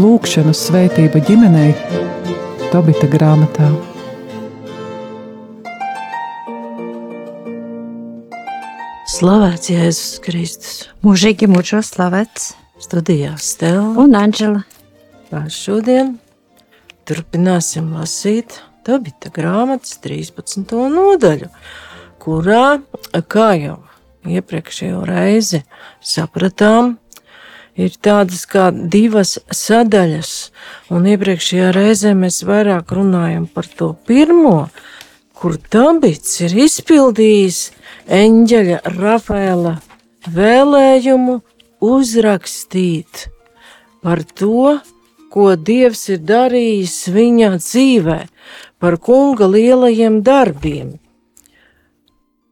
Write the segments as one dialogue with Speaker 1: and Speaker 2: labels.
Speaker 1: Lūkšanu svētība ģimenei Tobita grāmatā.
Speaker 2: Slavēts Jēzus Kristus.
Speaker 3: Mūžīgi mūžos slavēts.
Speaker 2: Studijā Stela.
Speaker 3: Un Anģela.
Speaker 2: Šodien turpināsim lasīt Tobita grāmatas 13. nodaļu, kurā, kā jau iepriekšējo reizi sapratām, ir tādas kā divas sadaļas, un iepriekšējā reizē mēs vairāk runājam par to pirmo, kur Dabits ir izpildījis eņģeļa Rafaela vēlējumu uzrakstīt par to, ko Dievs ir darījis viņa dzīvē, par kunga lielajiem darbiem.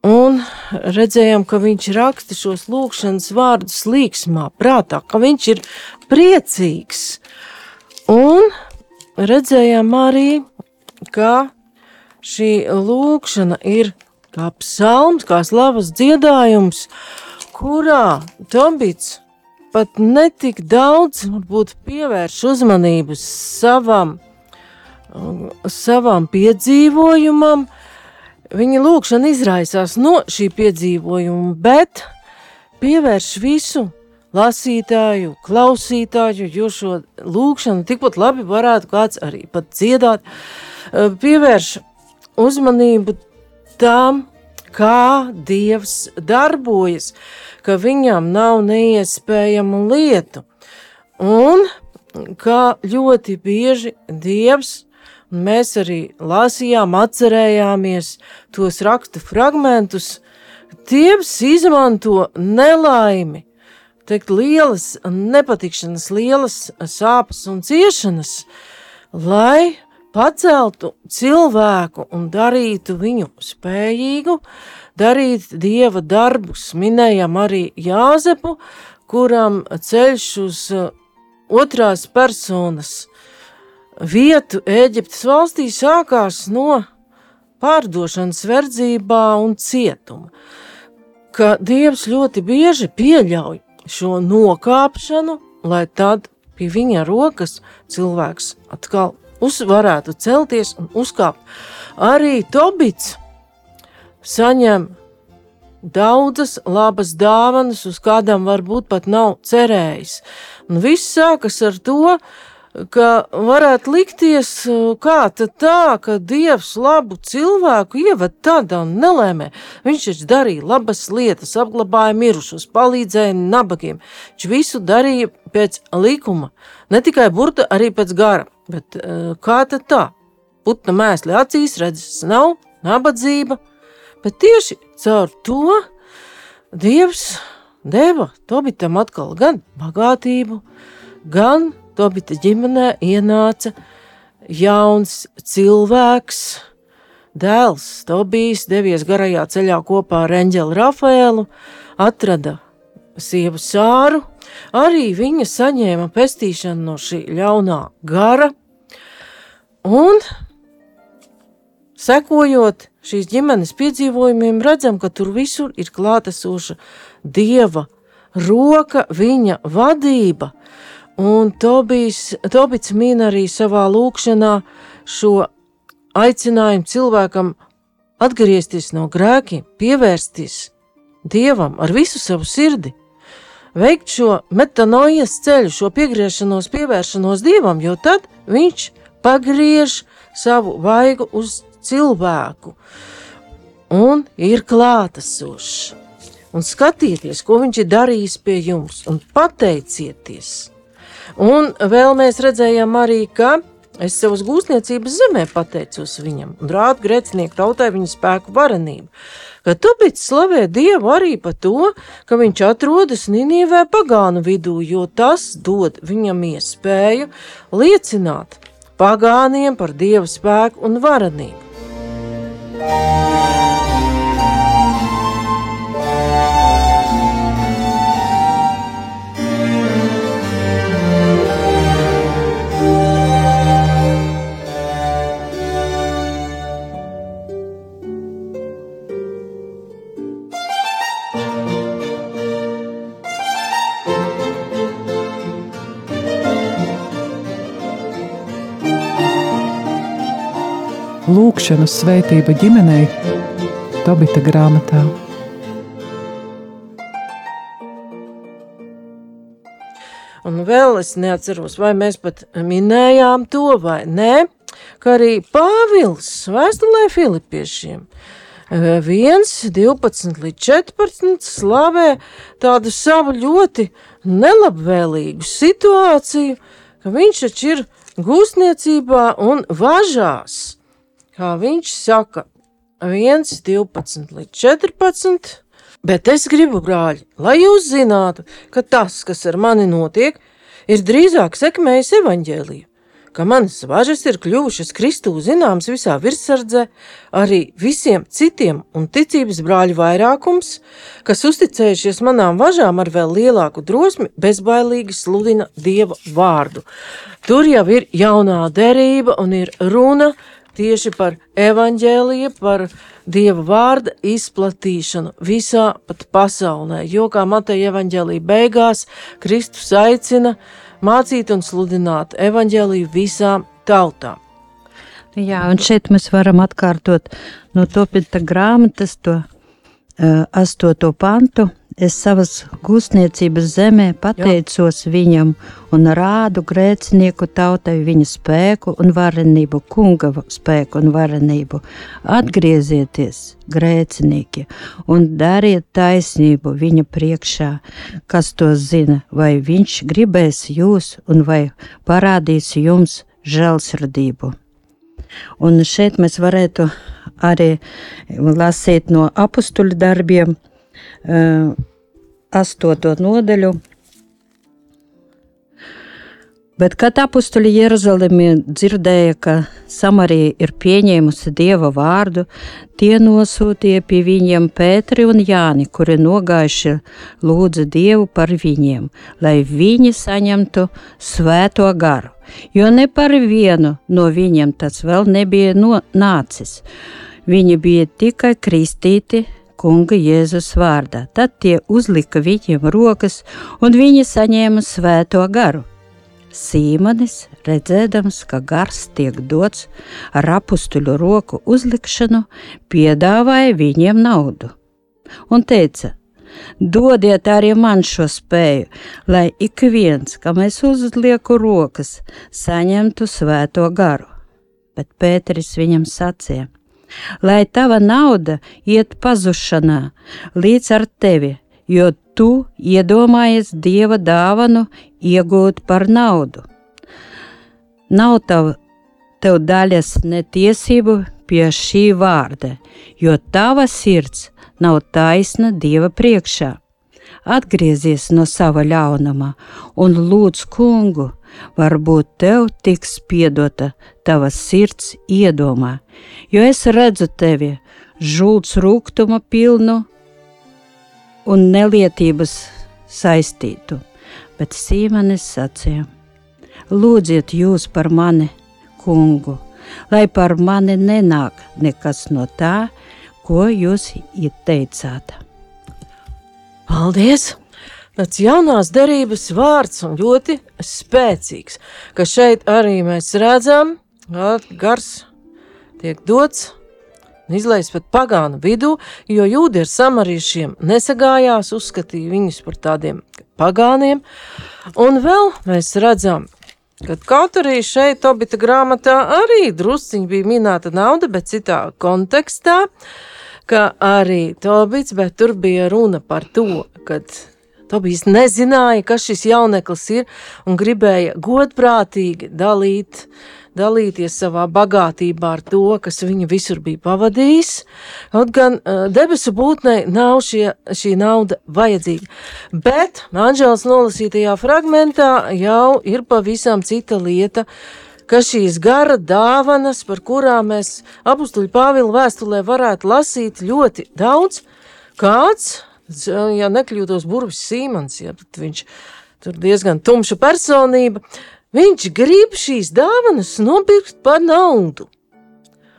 Speaker 2: Un redzējām, ka viņš raksta šos lūkšanas vārdus līksmā, prātā, ka viņš ir priecīgs. Un redzējām arī, ka šī lūkšana ir kā psalms, kā slavas dziedājums, kurā Tombits pat netik daudz varbūt pievērš uzmanību savam, savam piedzīvojumam, Viņa lūkšana izraisās no šī piedzīvojuma, bet pievērš visu lasītāju, klausītāju, jo šo lūkšanu tikpat labi varētu kāds arī pat dziedāt, pievērš uzmanību tām, kā Dievs darbojas, ka viņam nav neiespējamu lietu, un kā ļoti bieži Dievs Un mēs arī lasījām, atcerējāmies tos rakstu fragmentus. Dievs izmanto nelaimi, teikt, lielas nepatikšanas, lielas sāpes un ciešanas, lai paceltu cilvēku un darītu viņu spējīgu, darīt dieva darbus. Minējām arī Jāzepu, kuram ceļš uz otrās personas vietu Eģiptes valstī sākās no pārdošanas verdzībā un cietuma, ka Dievs ļoti bieži pieļauj šo nokāpšanu, lai tad pie viņa rokas cilvēks atkal uz, varētu celties un uzkāpt. Arī Tobits saņem daudzas labas dāvanas, uz kādām varbūt pat nav cerējis. Un viss sākas ar to, ka ka varētu likties, kā tā, ka Dievs labu cilvēku ieved tādā nelēmē. Viņš taču darīja labas lietas, apglabāja mirušus, palīdzēja nabagiem. Viņš visu darīja pēc likuma, ne tikai burta, arī pēc gara. Bet kā tad tā? Putna mēsli acīs redzes nav, nabadzība, bet tieši caur to Dievs deva Tobitam atkal gan bagātību, gan Tobita ģimenē ienāca jauns cilvēks, dēls Tobijs, devies garajā ceļā kopā ar Eņģeli Rafaelu, atrada sievu sāru, arī viņa saņēma pestīšanu no šī ļaunā gara, un sekojot šīs ģimenes piedzīvojumiem, redzam, ka tur visur ir klātesoša dieva roka, viņa vadība, Un Tobijs, Tobits min arī savā lūkšanā šo aicinājumu cilvēkam atgriezties no grēkiem, pievērsties Dievam ar visu savu sirdi, veikt šo metanojas ceļu, šo piegriešanos, pievēršanos Dievam, jo tad viņš pagriež savu vaigu uz cilvēku un ir klātesošs. Un skatieties, ko viņš ir darījis pie jums, un pateicieties! Un vēl mēs redzējām arī, ka es savas gūstniecības zemē pateicos viņam un rādu grēcinieku tautai viņa spēku varenību. Ka Tobits slavē Dievu arī par to, ka viņš atrodas Ninīvē pagānu vidū, jo tas dod viņam iespēju liecināt pagāniem par Dieva spēku un varenību.
Speaker 1: Lūkšanu svētība ģimenei Tobita grāmatā.
Speaker 2: Un vēl es neatceros, vai mēs pat minējām to vai nē, ka arī Pāvils vēstulē Filipiešiem 1, 12 līdz 14 slavē tādu savu ļoti nelabvēlīgu situāciju, ka viņš taču ir gūstniecībā un važās. Kā viņš saka, 1, 12 līdz 14. Bet es gribu, brāļi, lai jūs zinātu, ka tas, kas ar mani notiek, ir drīzāk sekmējis evaņģēliju, ka manas važas ir kļuvušas Kristū zināmas visā virsardzē, arī visiem citiem un ticības brāļu vairākums, kas uzticējušies manām važām ar vēl lielāku drosmi, bezbailīgi sludina Dieva vārdu. Tur jau ir jaunā derība un ir runa tieši par evaņģēliju, par Dieva vārda izplatīšanu visā pat pasaulē, jo kā Mateja evaņģēlija beigās Kristus aicina mācīt un sludināt evaņģēliju visām tautām.
Speaker 3: Jā, un šeit mēs varam atkārtot no Topita grāmatas to uh, astoto pantu, es savas gūstniecības zemē pateicos Jā. viņam un rādu grēcinieku tautai viņa spēku un varenību, kunga spēku un varenību. Atgriezieties, grēcinieki, un dariet taisnību viņa priekšā, kas to zina, vai viņš gribēs jūs un vai parādīs jums žēlsirdību. Un šeit mēs varētu arī lasīt no apstuļu darbiem, astoto nodaļu. Bet, kad apstuļi Jeruzalemē dzirdēja, ka Samarija ir pieņēmusi dieva vārdu, tie nosūtīja pie viņiem Pēteri un Jāni, kuri nogājuši lūdza dievu par viņiem, lai viņi saņemtu svēto garu, jo ne par vienu no viņiem tas vēl nebija no, nācis. Viņi bija tikai kristīti, kunga Jēzus vārdā. Tad tie uzlika viņiem rokas, un viņi saņēma svēto garu. Sīmanis, redzēdams, ka gars tiek dots ar apstuļu roku uzlikšanu, piedāvāja viņiem naudu un teica: Dodiet arī man šo spēju, lai ik viens, kam es uzlieku rokas, saņemtu svēto garu. Bet Pēteris viņam sacīja: lai tava nauda iet pazušanā līdz ar tevi, jo tu iedomājies dieva dāvanu iegūt par naudu. Nav tav, tev daļas netiesību pie šī vārda, jo tava sirds nav taisna dieva priekšā. Atgriezies no sava ļaunuma un lūdz kungu, varbūt tev tiks piedota tava sirds iedomā, jo es redzu tevi žults rūkuma pilnu un nelietības saistītu, bet Sīmanis sacīja: Lūdziet jūs par mani, kungu, lai par mani nenāk nekas no tā, ko jūs ieteicāt.
Speaker 2: Paldies! tāds jaunās derības vārds un ļoti spēcīgs, ka šeit arī mēs redzam, ka gars tiek dots un izlaists pat pagānu vidū, jo jūdi ar samariešiem nesagājās, uzskatīja viņus par tādiem pagāniem, un vēl mēs redzam, Kad kaut arī šeit, Tobita grāmatā, arī drusciņi bija minēta nauda, bet citā kontekstā, ka arī Tobits, bet tur bija runa par to, kad Tobijs nezināja, kas šis jauneklis ir un gribēja godprātīgi dalīt, dalīties savā bagātībā ar to, kas viņu visur bija pavadījis. Kaut gan uh, debesu būtnei nav šie, šī nauda vajadzīga. Bet Anģēlas nolasītajā fragmentā jau ir pavisam cita lieta ka šīs gara dāvanas, par kurām mēs apstuļu Pāvila vēstulē varētu lasīt ļoti daudz, kāds ja nekļūtos burvis Sīmans, ja viņš tur diezgan tumša personība, viņš grib šīs dāvanas nopirkt par naudu.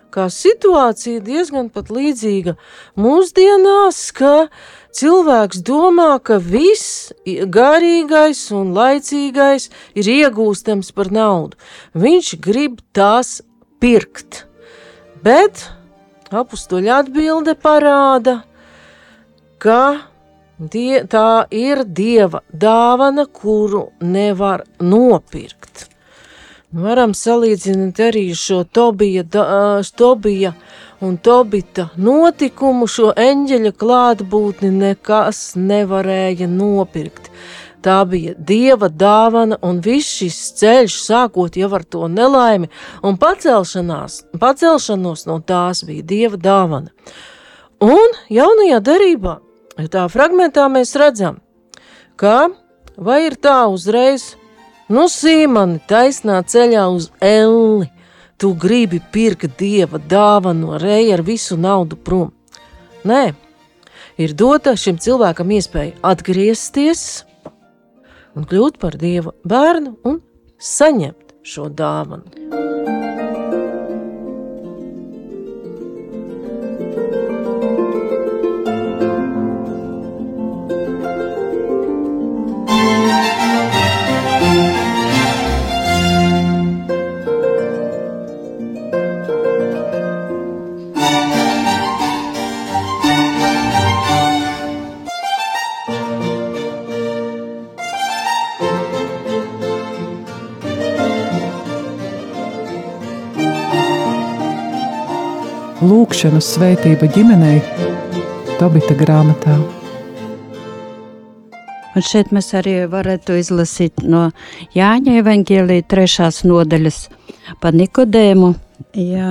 Speaker 2: Kā situācija diezgan līdzīga mūsdienās, ka cilvēks domā, ka viss garīgais un laicīgais ir iegūstams par naudu. Viņš grib tās pirkt. Bet apstuļa atbilde parāda, ka die, tā ir dieva dāvana, kuru nevar nopirkt. Varam salīdzināt arī šo Tobija, da, Tobija un Tobita notikumu, šo eņģeļa klātbūtni nekas nevarēja nopirkt. Tā bija dieva dāvana, un viss šis ceļš, sākot jau ar to nelaimi un pacelšanos no tās bija dieva dāvana. Un jaunajā derībā, tā fragmentā mēs redzam, ka vai ir tā uzreiz, nu sīmani taisnā ceļā uz elli, tu gribi pirkt dieva dāvanu no reja ar visu naudu prom. Nē, ir dota šim cilvēkam iespēja atgriezties un kļūt par Dieva bērnu un saņemt šo dāvanu.
Speaker 1: Lūkšanu svētība ģimenei Tobita grāmatā.
Speaker 3: Un šeit mēs arī varētu izlasīt no Jāņa evaņģēlīja trešās nodaļas par Nikodēmu, jā,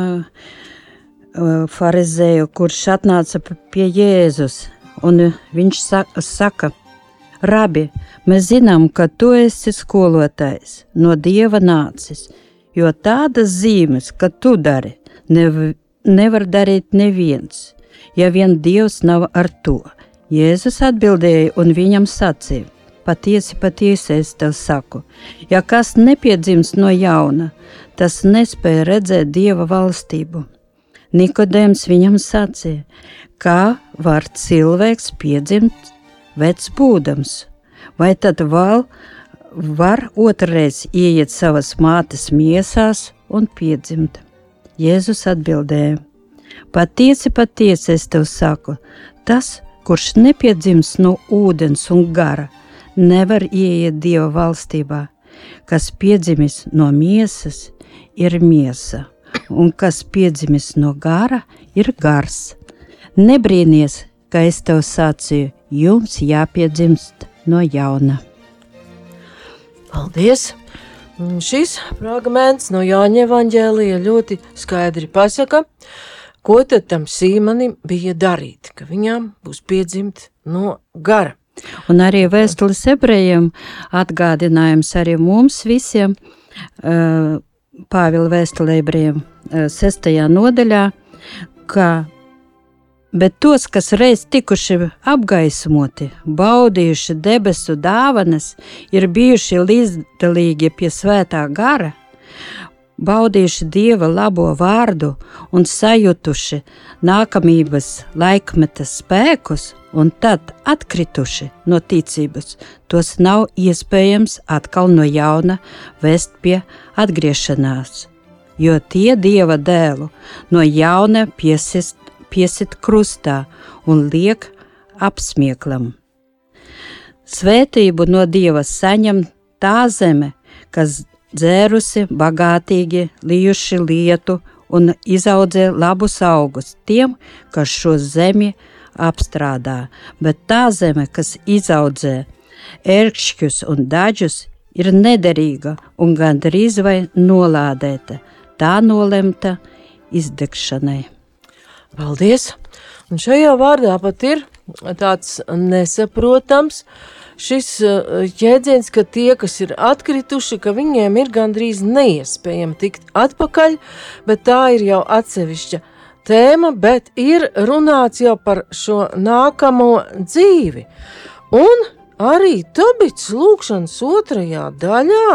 Speaker 3: farizēju, kurš atnāca pie Jēzus, un viņš saka, Rabi, mēs zinām, ka tu esi skolotājs, no Dieva nācis, jo tādas zīmes, ka tu dari, nev nevar darīt neviens, ja vien Dievs nav ar to. Jēzus atbildēja un viņam sacīja: Patiesi, patiesi es tev saku, ja kas nepiedzims no jauna, tas nespēja redzēt Dieva valstību. Nikodēms viņam sacīja, kā var cilvēks piedzimt vecs būdams, vai tad vēl var otrreiz ieiet savas mātes miesās un piedzimt. Jēzus atbildēja: Patiesi, patiesi es tev saku, tas, kurš nepiedzims no ūdens un gara, nevar ieiet Dieva valstībā. Kas piedzimis no miesas, ir miesa, un kas piedzimis no gara, ir gars. Nebrīnies, ka es tev sacīju, jums jāpiedzimst no jauna.
Speaker 2: Paldies! Šis fragments no Jāņa Evanģēlija ļoti skaidri pasaka, ko tad tam Sīmanim bija darīt, ka viņam būs piedzimt no gara.
Speaker 3: Un arī vēstules ebrejiem atgādinājums arī mums visiem, Pāvila vēstulē ebrejiem sestajā nodaļā, ka Bet tos, kas reiz tikuši apgaismoti, baudījuši debesu dāvanas, ir bijuši līdzdalīgi pie svētā gara, baudījuši dieva labo vārdu un sajutuši nākamības laikmeta spēkus, un tad atkrituši no ticības, tos nav iespējams atkal no jauna vest pie atgriešanās, jo tie dieva dēlu no jauna piesist piesit krustā un liek apsmieklam. Svētību no Dieva saņem tā zeme, kas dzērusi bagātīgi, lījuši lietu un izaudzē labus augus tiem, kas šo zemi apstrādā, bet tā zeme, kas izaudzē ērkšķus un daļus, ir nederīga un gandrīz vai nolādēta, tā nolemta izdegšanai.
Speaker 2: Paldies! Un šajā vārdā pat ir tāds nesaprotams šis uh, jēdziens, ka tie, kas ir atkrituši, ka viņiem ir gandrīz neiespējami tikt atpakaļ, bet tā ir jau atsevišķa tēma, bet ir runāts jau par šo nākamo dzīvi. Un arī Tobits lūkšanas otrajā daļā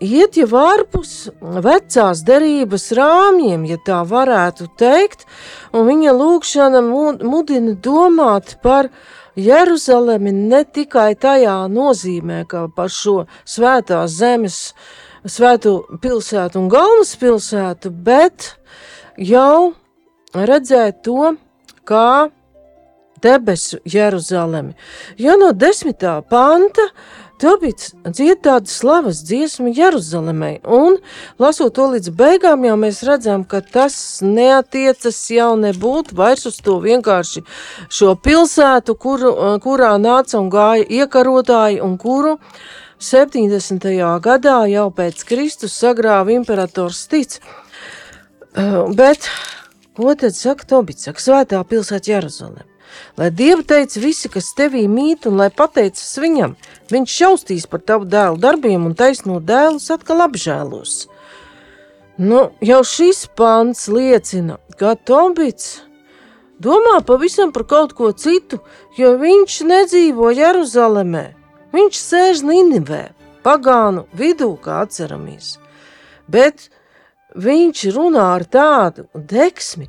Speaker 2: iet jau ārpus vecās derības rāmjiem, ja tā varētu teikt, un viņa lūkšana mudina domāt par Jeruzalemi ne tikai tajā nozīmē, ka par šo svētās zemes Svētu pilsētu un galvaspilsētu, bet jau redzēt to, kā debesu Jeruzalemi. Jo no desmitā panta Tāpēc dzied tādu slavas dziesmu Jeruzalemē, un lasot to līdz beigām, jau mēs redzam, ka tas neatiecas jau nebūtu vairs uz to vienkārši šo pilsētu, kuru, kurā nāca un gāja iekarotāji un kuru 70. gadā jau pēc Kristus sagrāva imperators Tic. Bet, ko tad saka Tobits, saka svētā pilsēta Jeruzalem? Lai Dieva teica visi, kas tevī mīt, un lai pateicas viņam, viņš šaustīs par tavu dēlu darbiem un taisno dēlus atkal apžēlos. Nu, jau šis pants liecina, ka Tobits domā pavisam par kaut ko citu, jo viņš nedzīvo Jeruzalemē. Viņš sēž Ninivē, pagānu vidū, kā atceramies. Bet viņš runā ar tādu deksmi,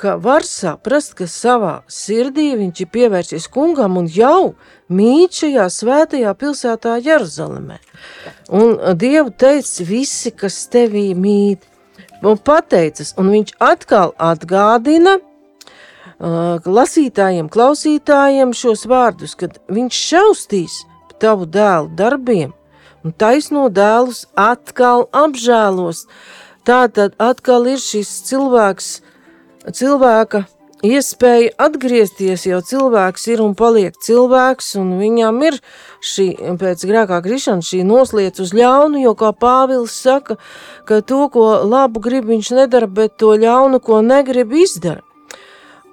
Speaker 2: ka var saprast, ka savā sirdī viņš ir pievērsies kungam un jau mīt šajā svētajā pilsētā Jeruzalemē. Un Dievu teica, visi, kas tevī mīt, un pateicas, un viņš atkal atgādina uh, lasītājiem, klausītājiem šos vārdus, kad viņš šaustīs tavu dēlu darbiem un taisno dēlus atkal apžēlos. Tā tad atkal ir šis cilvēks, cilvēka iespēja atgriezties, jo cilvēks ir un paliek cilvēks, un viņam ir šī, pēc grēkā krišana, šī nosliec uz ļaunu, jo, kā Pāvils saka, ka to, ko labu grib, viņš nedara, bet to ļaunu, ko negrib, izdara.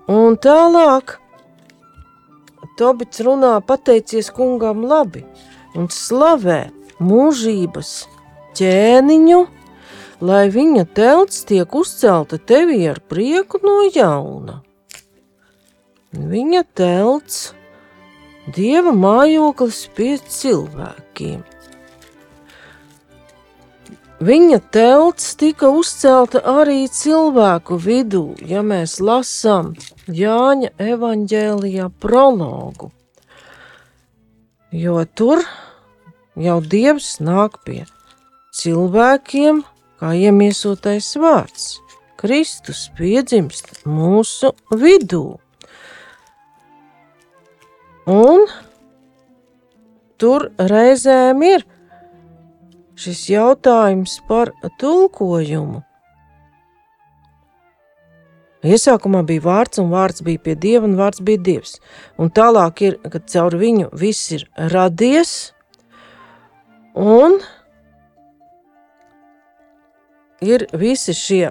Speaker 2: Un tālāk Tobits runā pateicies kungam labi un slavē mūžības ķēniņu, lai viņa telts tiek uzcelta tevī ar prieku no jauna. Viņa telts, dieva mājoklis pie cilvēkiem. Viņa telts tika uzcelta arī cilvēku vidū, ja mēs lasām Jāņa evaņģēlijā prologu, jo tur jau Dievs nāk pie cilvēkiem, kā iemiesotais vārds. Kristus piedzimst mūsu vidū. Un tur reizēm ir šis jautājums par tulkojumu. Iesākumā bija vārds, un vārds bija pie dieva, un vārds bija dievs. Un tālāk ir, kad caur viņu viss ir radies, un ir visi šie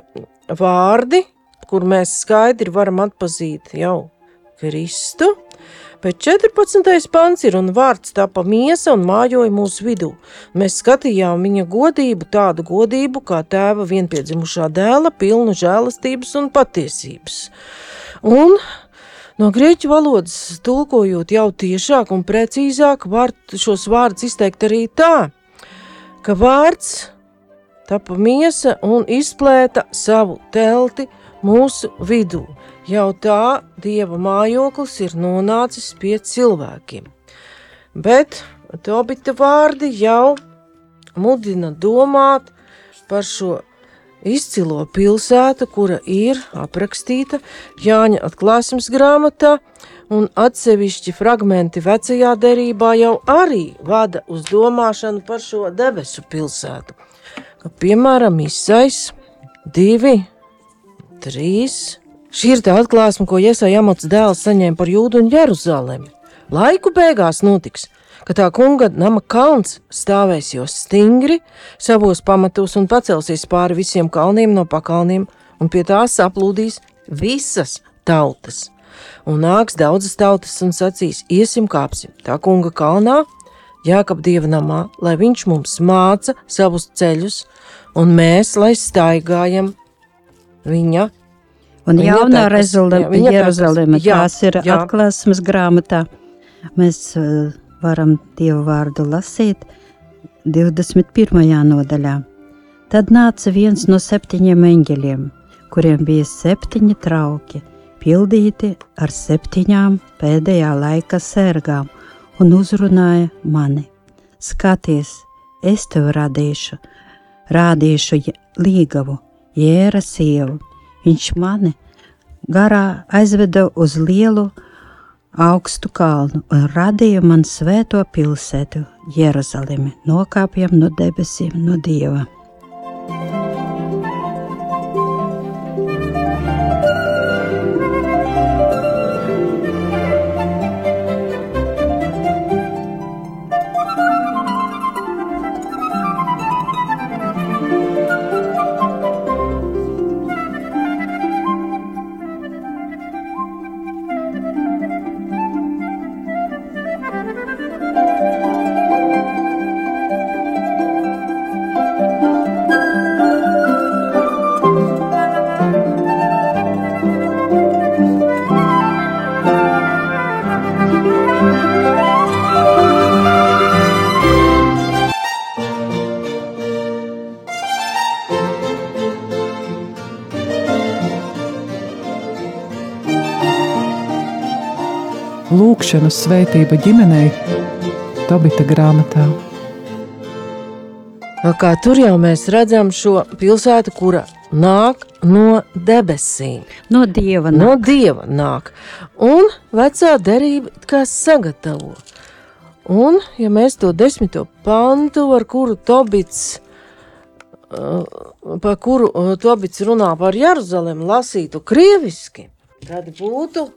Speaker 2: vārdi, kur mēs skaidri varam atpazīt jau Kristu. Bet 14. pants ir un vārds tapa miesa un mājoja mūsu vidū. Mēs skatījām viņa godību, tādu godību kā tēva vienpiedzimušā dēla, pilnu žēlastības un patiesības. Un no grieķu valodas tulkojot jau tiešāk un precīzāk, var šos vārdus izteikt arī tā, ka vārds tapa miesa un izplēta savu telti mūsu vidū. Jau tā dieva mājoklis ir nonācis pie cilvēkiem. Bet Tobita vārdi jau mudina domāt par šo izcilo pilsētu, kura ir aprakstīta Jāņa atklāsmes grāmatā, un atsevišķi fragmenti vecajā derībā jau arī vada uz domāšanu par šo debesu pilsētu ka, piemēram, izsais divi, trīs. Šī ir tā atklāsme, ko Iesai amats dēls saņēma par jūdu un Jeruzalemi. Laiku beigās notiks, ka tā kunga nama kalns stāvēs jau stingri savos pamatos un pacelsies pāri visiem kalniem no pakalniem, un pie tās aplūdīs visas tautas. Un nāks daudzas tautas un sacīs: Iesim, kāpsim tā kunga kalnā, Jākap dieva namā, lai viņš mums māca savus ceļus, un mēs, lai staigājam viņa.
Speaker 3: Un jaunā Jeruzaleme, tās ir jā. atklāsmes grāmatā. Mēs uh, varam Dievu vārdu lasīt 21. nodaļā. Tad nāca viens no septiņiem eņģeļiem, kuriem bija septiņi trauki, pildīti ar septiņām pēdējā laika sērgām, un uzrunāja mani: Skaties, es tevi radīšu, rādīšu līgavu, jēra sievu. Viņš mani garā aizveda uz lielu augstu kalnu un radīja man svēto pilsētu, Jeruzalemi, nokāpjam no debesīm, no Dieva.
Speaker 1: Lūkšanu svētība ģimenei Tobita grāmatā.
Speaker 2: Kā tur jau mēs redzam šo pilsētu, kura nāk no debesīm.
Speaker 3: No dieva nāk.
Speaker 2: No dieva nāk. Un vecā derība kā sagatavo. Un, ja mēs to desmito pantu, ar kuru Tobits, uh, par kuru uh, Tobits runā par Jeruzalemi, lasītu krieviski, tad būtu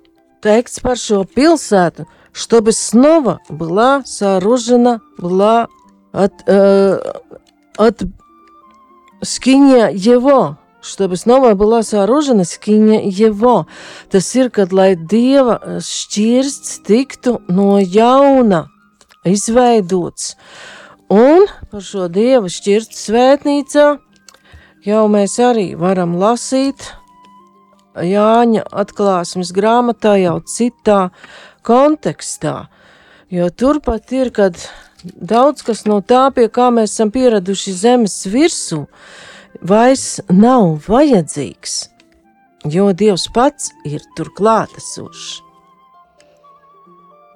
Speaker 2: teikts par šo pilсету, чтобы снова была сооружена, была от, э, от скиния его, чтобы снова была сооружена скиния его. Tas ir, kad lai Dieva šķirsts tiktu no jauna izveidots. Un par šo Dieva šķirstu svētnīcā jau mēs arī varam lasīt Jāņa atklāsmes grāmatā jau citā kontekstā. Jo turpat ir, kad daudz kas no tā, pie kā mēs esam pieraduši zemes virsū, vairs nav vajadzīgs, jo Dievs pats ir tur klātesošs.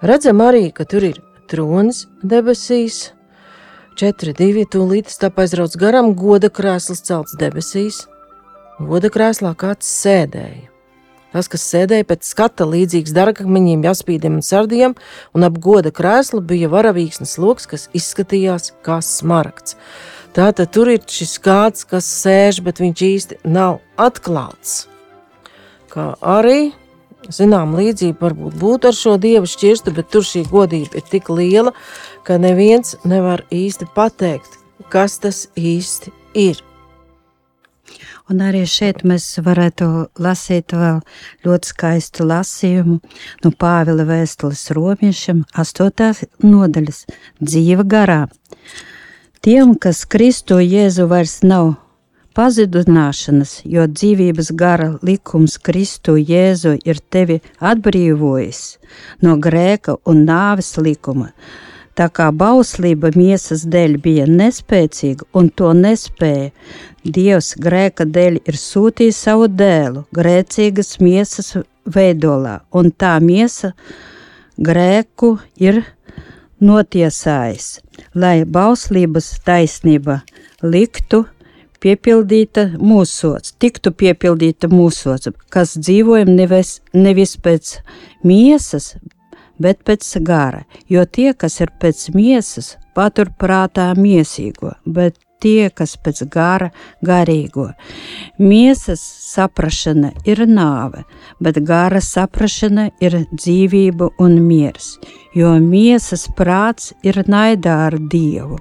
Speaker 2: Redzam arī, ka tur ir tronis debesīs, 4-2 tūlīt stāv aizrauts garām, goda krēsls celts debesīs, Goda krēslā kāds sēdēja. Tas, kas sēdēja pēc skata līdzīgs dārgakmeņiem, jaspīdiem un sardiem, un ap goda krēsla bija varavīksnes lokus, kas izskatījās kā smaragds. Tātad tur ir šis kāds, kas sēž, bet viņš īsti nav atklāts. Kā arī, zinām, līdzība varbūt būtu ar šo dievu šķirstu, bet tur šī godība ir tik liela, ka neviens nevar īsti pateikt, kas tas īsti ir.
Speaker 3: Un arī šeit mēs varētu lasīt vēl ļoti skaistu lasījumu no Pāvila vēstules romiešiem, 8. nodaļas dzīva garā. Tiem, kas Kristo Jēzu vairs nav pazudināšanas, jo dzīvības gara likums Kristu Jēzu ir tevi atbrīvojis no grēka un nāves likuma. Tā kā bauslība miesas dēļ bija nespēcīga un to nespēja, Dievs grēka dēļ ir sūtījis savu dēlu grēcīgas miesas veidolā, un tā miesa grēku ir notiesājis, lai bauslības taisnība liktu piepildīta mūsos, tiktu piepildīta mūsos, kas dzīvojam nevis, nevis pēc miesas, bet pēc gara, jo tie, kas ir pēc miesas, patur prātā miesīgo, bet tie, kas pēc gara garīgo. Miesas saprašana ir nāve, bet gara saprašana ir dzīvība un miers, jo miesas prāts ir naidā ar Dievu.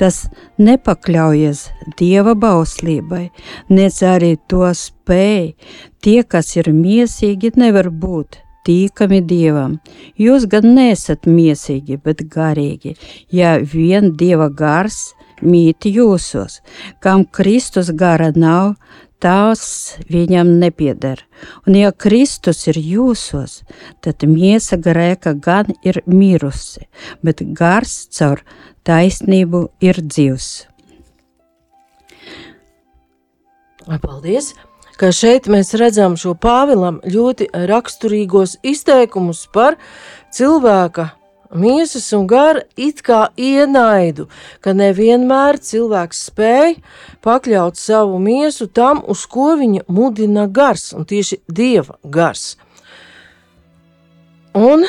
Speaker 3: Tas nepakļaujas dieva bauslībai, nec arī to spēj. Tie, kas ir miesīgi, nevar būt tīkami dievam. Jūs gan nesat miesīgi, bet garīgi. Ja vien dieva gars mīt jūsos, kam Kristus gara nav, tās viņam nepieder. Un ja Kristus ir jūsos, tad miesa grēka gan ir mirusi, bet gars caur taisnību ir dzīvs.
Speaker 2: Paldies! Kā šeit mēs redzam šo Pāvilam ļoti raksturīgos izteikumus par cilvēka miesas un gara it kā ienaidu, ka nevienmēr cilvēks spēj pakļaut savu miesu tam, uz ko viņa mudina gars, un tieši dieva gars. Un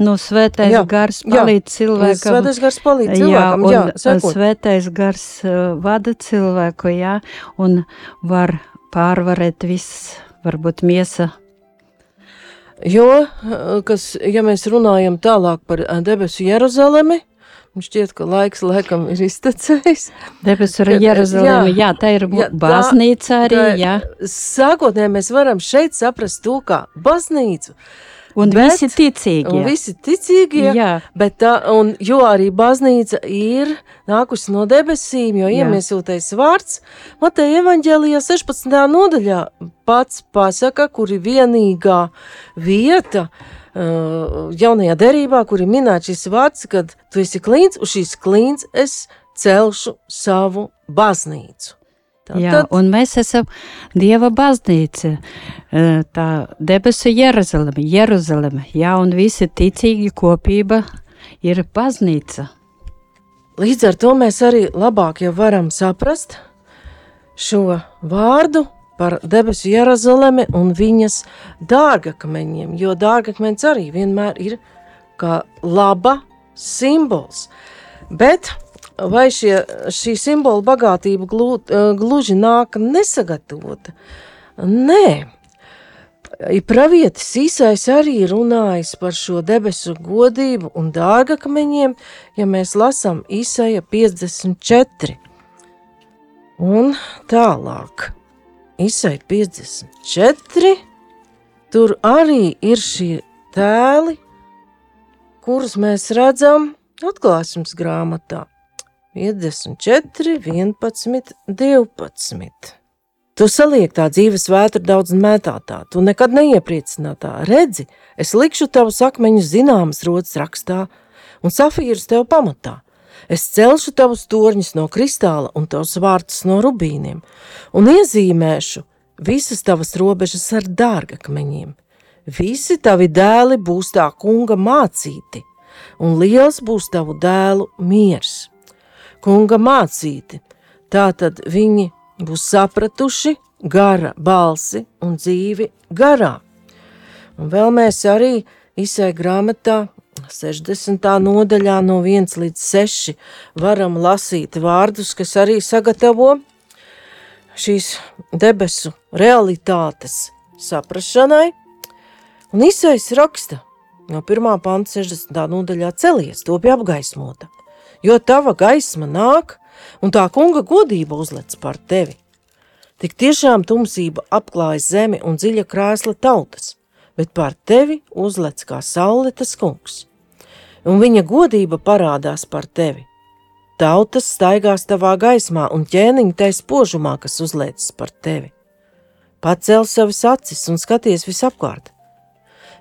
Speaker 3: Nu, svētais
Speaker 2: Jā,
Speaker 3: gars
Speaker 2: jā.
Speaker 3: palīdz cilvēkam.
Speaker 2: Svētais gars palīdz cilvēkam, jā,
Speaker 3: jā,
Speaker 2: sekot.
Speaker 3: svētais gars uh, vada cilvēku, jā, un var pārvarēt viss, varbūt miesa.
Speaker 2: Jo, eh, kas, ja mēs runājam tālāk par eh, debesu Jeruzalemi, man šķiet, ka laiks laikam ir iztecējis.
Speaker 3: Debesu ar Jeruzalemi,
Speaker 2: jā,
Speaker 3: jā, tā ir
Speaker 2: jā,
Speaker 3: baznīca arī,
Speaker 2: Tā-
Speaker 3: jā,
Speaker 2: Sākotnēji mēs varam šeit saprast to kā baznīcu,
Speaker 3: un
Speaker 2: bet-
Speaker 3: visi ticīgie.
Speaker 2: un visi ticīgie,
Speaker 3: Jā,
Speaker 2: bet tā, un, jo arī baznīca ir nākusi no debesīm, jo
Speaker 3: Jā.
Speaker 2: iemiesūtais vārds Mateja evaņģēlijā 16. nodaļā pats pasaka, kur ir vienīgā vieta, uh, jaunajā derībā, kur ir minēts šis vārds, kad tu esi klīns, uz šīs klīns es celšu savu baznīcu.
Speaker 3: Jā, un mēs esam Dieva baznīca, tā debesu Jeruzaleme, Jeruzaleme, jā, un visi ticīgi kopība ir baznīca.
Speaker 2: Līdz ar to mēs arī labāk jau varam saprast šo vārdu par debesu Jeruzalemi un viņas dārgakmeņiem, jo dārgakmeņs arī vienmēr ir kā laba simbols. Bet vai šie, šī simbola bagātība glu, eh, gluži nāk nesagatavota? Nē. Pravietis īsais arī runājis par šo debesu godību un dārgakmeņiem, ja mēs lasām īsaja 54. Un tālāk, īsaja 54, tur arī ir šie tēli, kurus mēs redzam atklāsmes grāmatā. 54, 11, 12. Tu saliek tā dzīves vētra daudz mētātā, tu nekad neiepriecinātā. Redzi, es likšu tavus akmeņus zināmas rodas rakstā un safīrus tev pamatā. Es celšu tavus torņus no kristāla un tavus vārtus no rubīniem, un iezīmēšu visas tavas robežas ar dārgakmeņiem. Visi tavi dēli būs tā kunga mācīti, un liels būs tavu dēlu miers. Kunga mācīti, tā tad viņi būs sapratuši gara balsi un dzīvi garā. Un vēl mēs arī izsēja grāmatā 60. nodaļā no 1 līdz 6 varam lasīt vārdus, kas arī sagatavo šīs debesu realitātes saprašanai. Un izsējas raksta no 1. panta 60. nodaļā celies, to bija apgaismota, jo tava gaisma nāk, un tā kunga godība uzlec par tevi. Tik tiešām tumsība apklājas zemi un dziļa krēsla tautas, bet par tevi uzlec kā saule tas kungs. Un viņa godība parādās par tevi. Tautas staigās tavā gaismā un ķēniņa tai spožumā, kas uzliekas par tevi. Pacel savas acis un skaties visapkārt.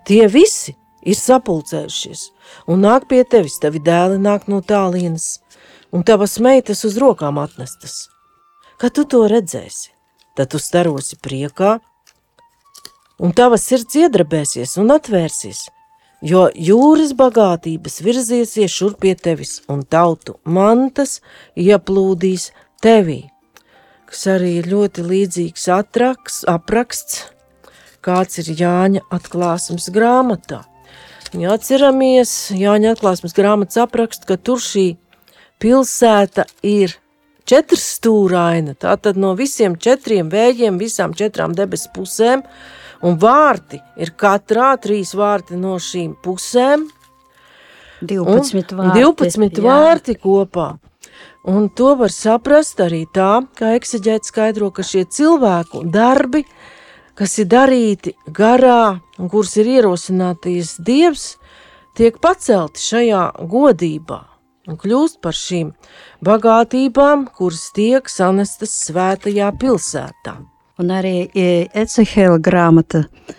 Speaker 2: Tie visi ir sapulcējušies un nāk pie tevis, tavi dēli nāk no tālienes, un tavas meitas uz rokām atnestas. Kad tu to redzēsi, tad tu starosi priekā, un tavas sirds iedrabēsies un atvērsies, jo jūras bagātības virziesies šurp pie tevis, un tautu mantas ieplūdīs tevī, kas arī ir ļoti līdzīgs atraks, apraksts, kāds ir Jāņa atklāsmes grāmatā. Ja atceramies, Jāņa atklāsmes grāmatas aprakst, ka tur šī pilsēta ir četrstūraina, tātad no visiem četriem vējiem, visām četrām debesu pusēm, un vārti ir katrā trīs vārti no šīm pusēm,
Speaker 3: 12
Speaker 2: un
Speaker 3: vārti.
Speaker 2: 12
Speaker 3: jā.
Speaker 2: vārti kopā. Un to var saprast arī tā, ka eksaģēts skaidro, ka šie cilvēku darbi, kas ir darīti garā un kurus ir ierosināties Dievs, tiek pacelti šajā godībā un kļūst par šīm bagātībām, kuras tiek sanestas svētajā pilsētā.
Speaker 3: Un arī e, Ecehela grāmata uh,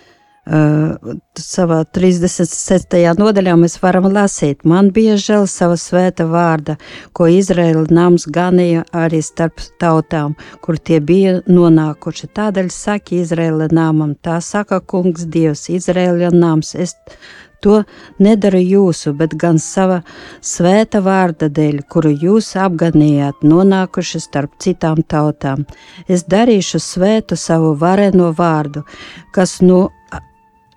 Speaker 3: savā 36. nodaļā mēs varam lasīt, man bija žēl sava svēta vārda, ko Izraela nams ganīja arī starp tautām, kur tie bija nonākuši. Tādēļ saka Izraela namam, tā saka kungs Dievs, Izraela nams, es To nedara jūsu, bet gan sava svēta vārda dēļ, kuru jūs apganījāt, nonākuši starp citām tautām. Es darīšu svētu savu vareno vārdu, kas no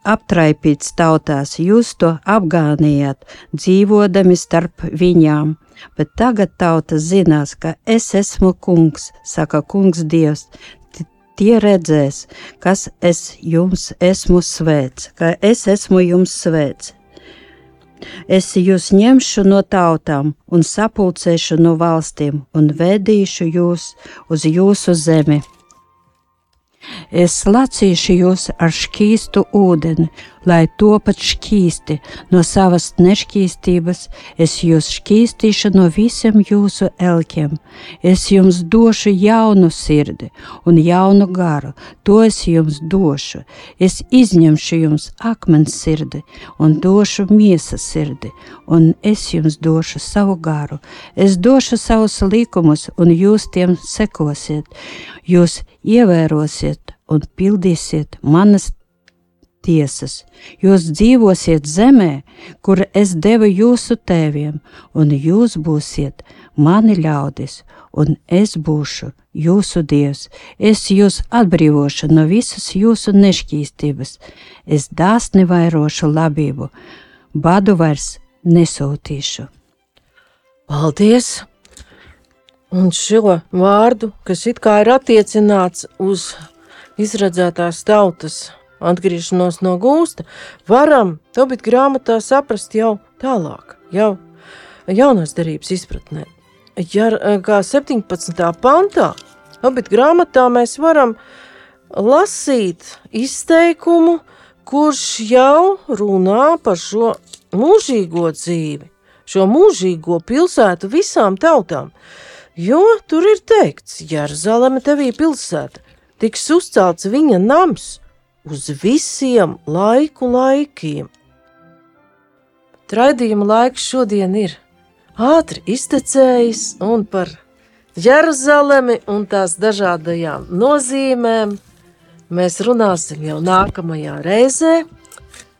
Speaker 3: aptraipīts tautās, jūs to apgānījāt, dzīvodami starp viņām. Bet tagad tauta zinās, ka es esmu kungs, saka kungs Dievs, tie redzēs, kas es jums esmu svēts, ka es esmu jums svēts. Es jūs ņemšu no tautām un sapulcēšu no valstīm un vedīšu jūs uz jūsu zemi Es lacīšu jūs ar šķīstu ūdeni, lai topat šķīsti no savas nešķīstības, es jūs šķīstīšu no visiem jūsu elkiem. Es jums došu jaunu sirdi un jaunu garu, to es jums došu. Es izņemšu jums akmens sirdi un došu miesas sirdi, un es jums došu savu garu. Es došu savus likumus, un jūs tiem sekosiet. Jūs ievērosiet un pildīsiet manas tiesas. Jūs dzīvosiet zemē, kur es devu jūsu tēviem, un jūs būsiet mani ļaudis, un es būšu jūsu dievs. Es jūs atbrīvošu no visas jūsu nešķīstības, es dāsni vairošu labību, badu vairs nesūtīšu.
Speaker 2: Paldies! Un šo vārdu, kas it kā ir attiecināts uz izredzētās tautas atgriešanos no gūsta, varam Tobit grāmatā saprast jau tālāk, jau jaunās darības izpratnē. Ja kā 17. pantā Tobit grāmatā mēs varam lasīt izteikumu, kurš jau runā par šo mūžīgo dzīvi, šo mūžīgo pilsētu visām tautām, jo tur ir teikts, Jeruzaleme tevī pilsēta, tiks uzcelts viņa nams uz visiem laiku laikiem. Traidījuma laiks šodien ir ātri iztecējis un par Jeruzalemi un tās dažādajām nozīmēm mēs runāsim jau nākamajā reizē,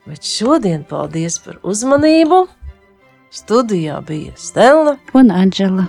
Speaker 2: bet šodien paldies par uzmanību. Studijā bija Stela
Speaker 3: un Anģela.